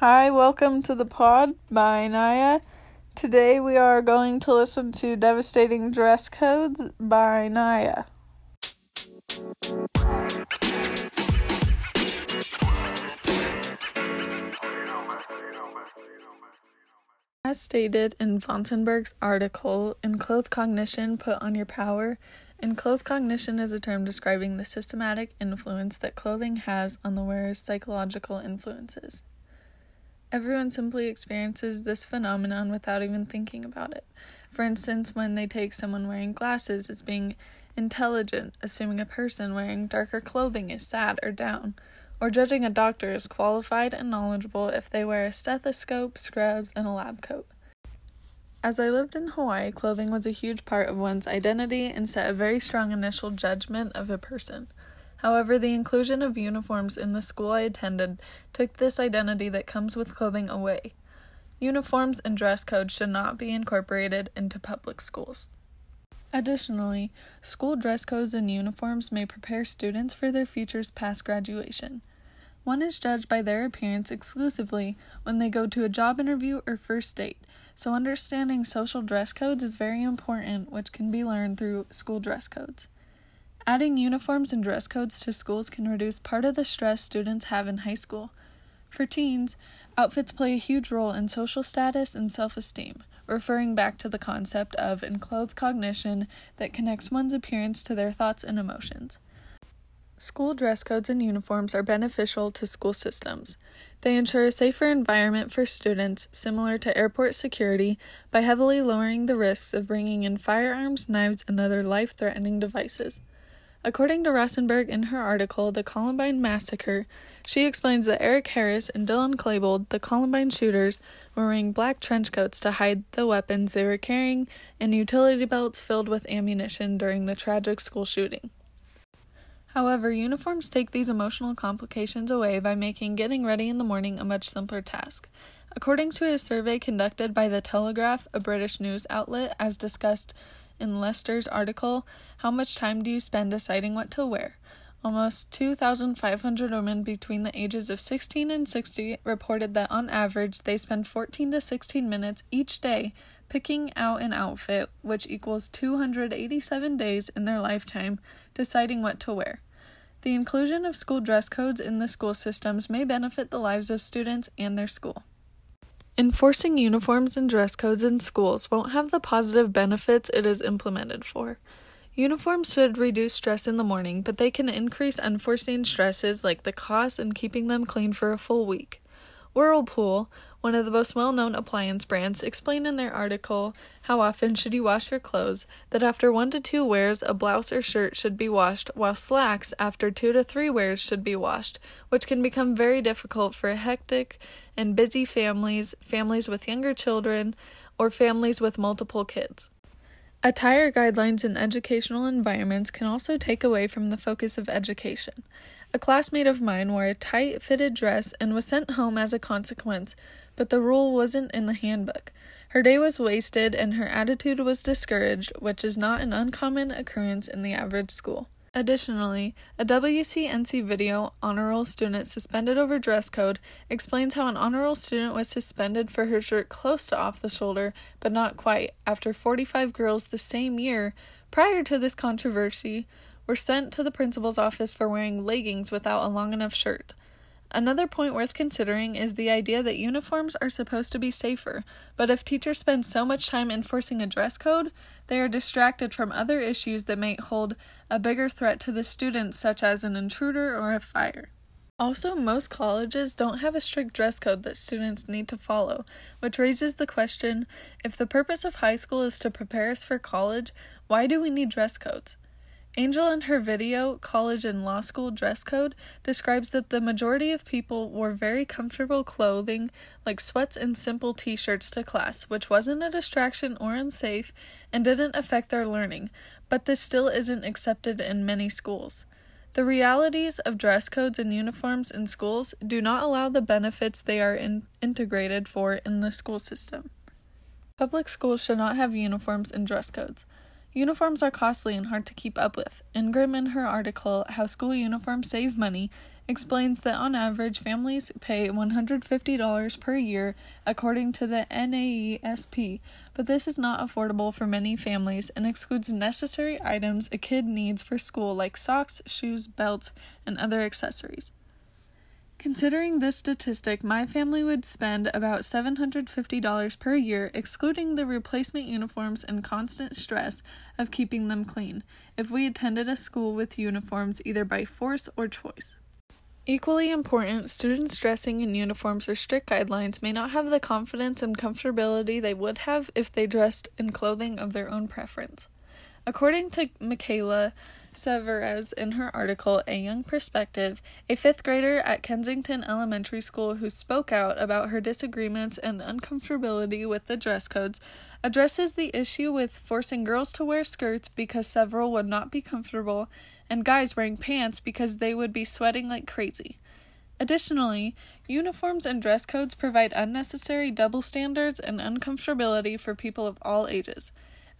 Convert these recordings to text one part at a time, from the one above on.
Hi, welcome to the pod by Nya. Today we are going to listen to Devastating Dress Codes by Nya. As stated in Fonsenberg's article, Enclothed Cognition Put on Your Power, enclothed cognition is a term describing the systematic influence that clothing has on the wearer's psychological influences. Everyone simply experiences this phenomenon without even thinking about it. For instance, when they take someone wearing glasses as being intelligent, assuming a person wearing darker clothing is sad or down, or judging a doctor as qualified and knowledgeable if they wear a stethoscope, scrubs, and a lab coat. As I lived in Hawaii, clothing was a huge part of one's identity and set a very strong initial judgment of a person. However, the inclusion of uniforms in the school I attended took this identity that comes with clothing away. Uniforms and dress codes should not be incorporated into public schools. Additionally, school dress codes and uniforms may prepare students for their futures past graduation. One is judged by their appearance exclusively when they go to a job interview or first date, so understanding social dress codes is very important, which can be learned through school dress codes. Adding uniforms and dress codes to schools can reduce part of the stress students have in high school. For teens, outfits play a huge role in social status and self esteem, referring back to the concept of enclothed cognition that connects one's appearance to their thoughts and emotions. School dress codes and uniforms are beneficial to school systems. They ensure a safer environment for students, similar to airport security, by heavily lowering the risks of bringing in firearms, knives, and other life threatening devices. According to Rosenberg in her article, The Columbine Massacre, she explains that Eric Harris and Dylan Klebold, the Columbine shooters, were wearing black trench coats to hide the weapons they were carrying and utility belts filled with ammunition during the tragic school shooting. However, uniforms take these emotional complications away by making getting ready in the morning a much simpler task. According to a survey conducted by The Telegraph, a British news outlet, as discussed in Lester's article, How Much Time Do You Spend Deciding What to Wear? Almost 2,500 women between the ages of 16 and 60 reported that on average they spend 14 to 16 minutes each day picking out an outfit, which equals 287 days in their lifetime, deciding what to wear. The inclusion of school dress codes in the school systems may benefit the lives of students and their school. Enforcing uniforms and dress codes in schools won't have the positive benefits it is implemented for. Uniforms should reduce stress in the morning, but they can increase unforeseen stresses like the cost and keeping them clean for a full week. Whirlpool, one of the most well known appliance brands, explained in their article, How Often Should You Wash Your Clothes? that after one to two wears, a blouse or shirt should be washed, while slacks after two to three wears should be washed, which can become very difficult for hectic and busy families, families with younger children, or families with multiple kids. Attire guidelines in educational environments can also take away from the focus of education. A classmate of mine wore a tight fitted dress and was sent home as a consequence, but the rule wasn't in the handbook. Her day was wasted and her attitude was discouraged, which is not an uncommon occurrence in the average school. Additionally, a WCNC video, Honor Roll Student Suspended Over Dress Code, explains how an Honor Roll student was suspended for her shirt close to off the shoulder, but not quite, after 45 girls the same year, prior to this controversy, were sent to the principal's office for wearing leggings without a long enough shirt. Another point worth considering is the idea that uniforms are supposed to be safer, but if teachers spend so much time enforcing a dress code, they are distracted from other issues that may hold a bigger threat to the students, such as an intruder or a fire. Also, most colleges don't have a strict dress code that students need to follow, which raises the question if the purpose of high school is to prepare us for college, why do we need dress codes? Angel, in her video, College and Law School Dress Code, describes that the majority of people wore very comfortable clothing like sweats and simple t shirts to class, which wasn't a distraction or unsafe and didn't affect their learning, but this still isn't accepted in many schools. The realities of dress codes and uniforms in schools do not allow the benefits they are in- integrated for in the school system. Public schools should not have uniforms and dress codes. Uniforms are costly and hard to keep up with. Ingram, in her article, How School Uniforms Save Money, explains that on average, families pay $150 per year according to the NAESP, but this is not affordable for many families and excludes necessary items a kid needs for school like socks, shoes, belts, and other accessories. Considering this statistic, my family would spend about $750 per year, excluding the replacement uniforms and constant stress of keeping them clean, if we attended a school with uniforms either by force or choice. Equally important, students dressing in uniforms or strict guidelines may not have the confidence and comfortability they would have if they dressed in clothing of their own preference. According to Michaela Severez in her article, A Young Perspective, a fifth grader at Kensington Elementary School who spoke out about her disagreements and uncomfortability with the dress codes, addresses the issue with forcing girls to wear skirts because several would not be comfortable, and guys wearing pants because they would be sweating like crazy. Additionally, uniforms and dress codes provide unnecessary double standards and uncomfortability for people of all ages.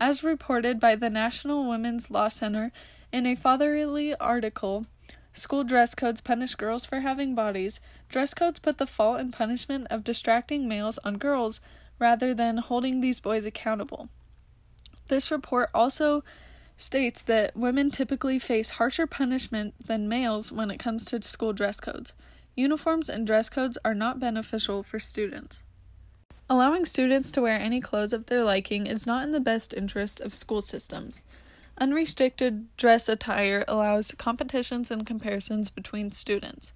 As reported by the National Women's Law Center in a fatherly article, School dress codes punish girls for having bodies. Dress codes put the fault and punishment of distracting males on girls rather than holding these boys accountable. This report also states that women typically face harsher punishment than males when it comes to school dress codes. Uniforms and dress codes are not beneficial for students. Allowing students to wear any clothes of their liking is not in the best interest of school systems. Unrestricted dress attire allows competitions and comparisons between students.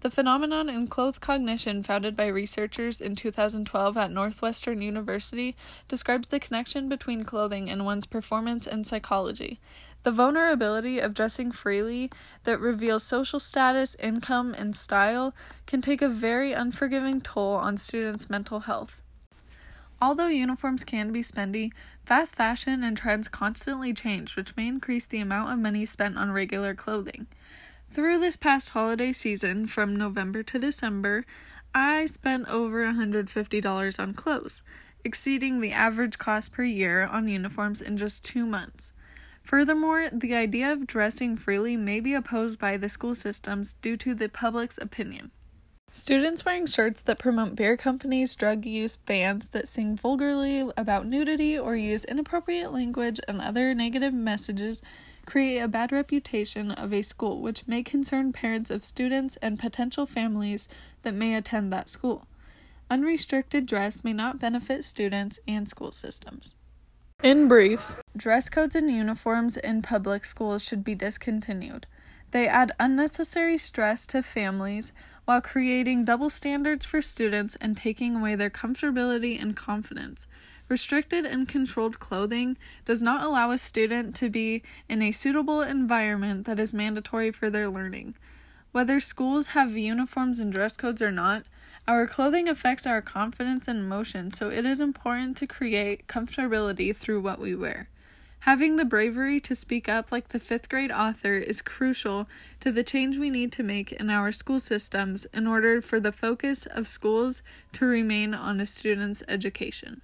The phenomenon enclothed cognition, founded by researchers in 2012 at Northwestern University, describes the connection between clothing and one's performance and psychology. The vulnerability of dressing freely that reveals social status, income, and style can take a very unforgiving toll on students' mental health. Although uniforms can be spendy, fast fashion and trends constantly change, which may increase the amount of money spent on regular clothing. Through this past holiday season, from November to December, I spent over $150 on clothes, exceeding the average cost per year on uniforms in just two months. Furthermore, the idea of dressing freely may be opposed by the school systems due to the public's opinion. Students wearing shirts that promote beer companies, drug use, bands that sing vulgarly about nudity or use inappropriate language and other negative messages create a bad reputation of a school, which may concern parents of students and potential families that may attend that school. Unrestricted dress may not benefit students and school systems. In brief, dress codes and uniforms in public schools should be discontinued. They add unnecessary stress to families while creating double standards for students and taking away their comfortability and confidence. Restricted and controlled clothing does not allow a student to be in a suitable environment that is mandatory for their learning. Whether schools have uniforms and dress codes or not, our clothing affects our confidence and emotion, so it is important to create comfortability through what we wear. Having the bravery to speak up like the fifth grade author is crucial to the change we need to make in our school systems in order for the focus of schools to remain on a student's education.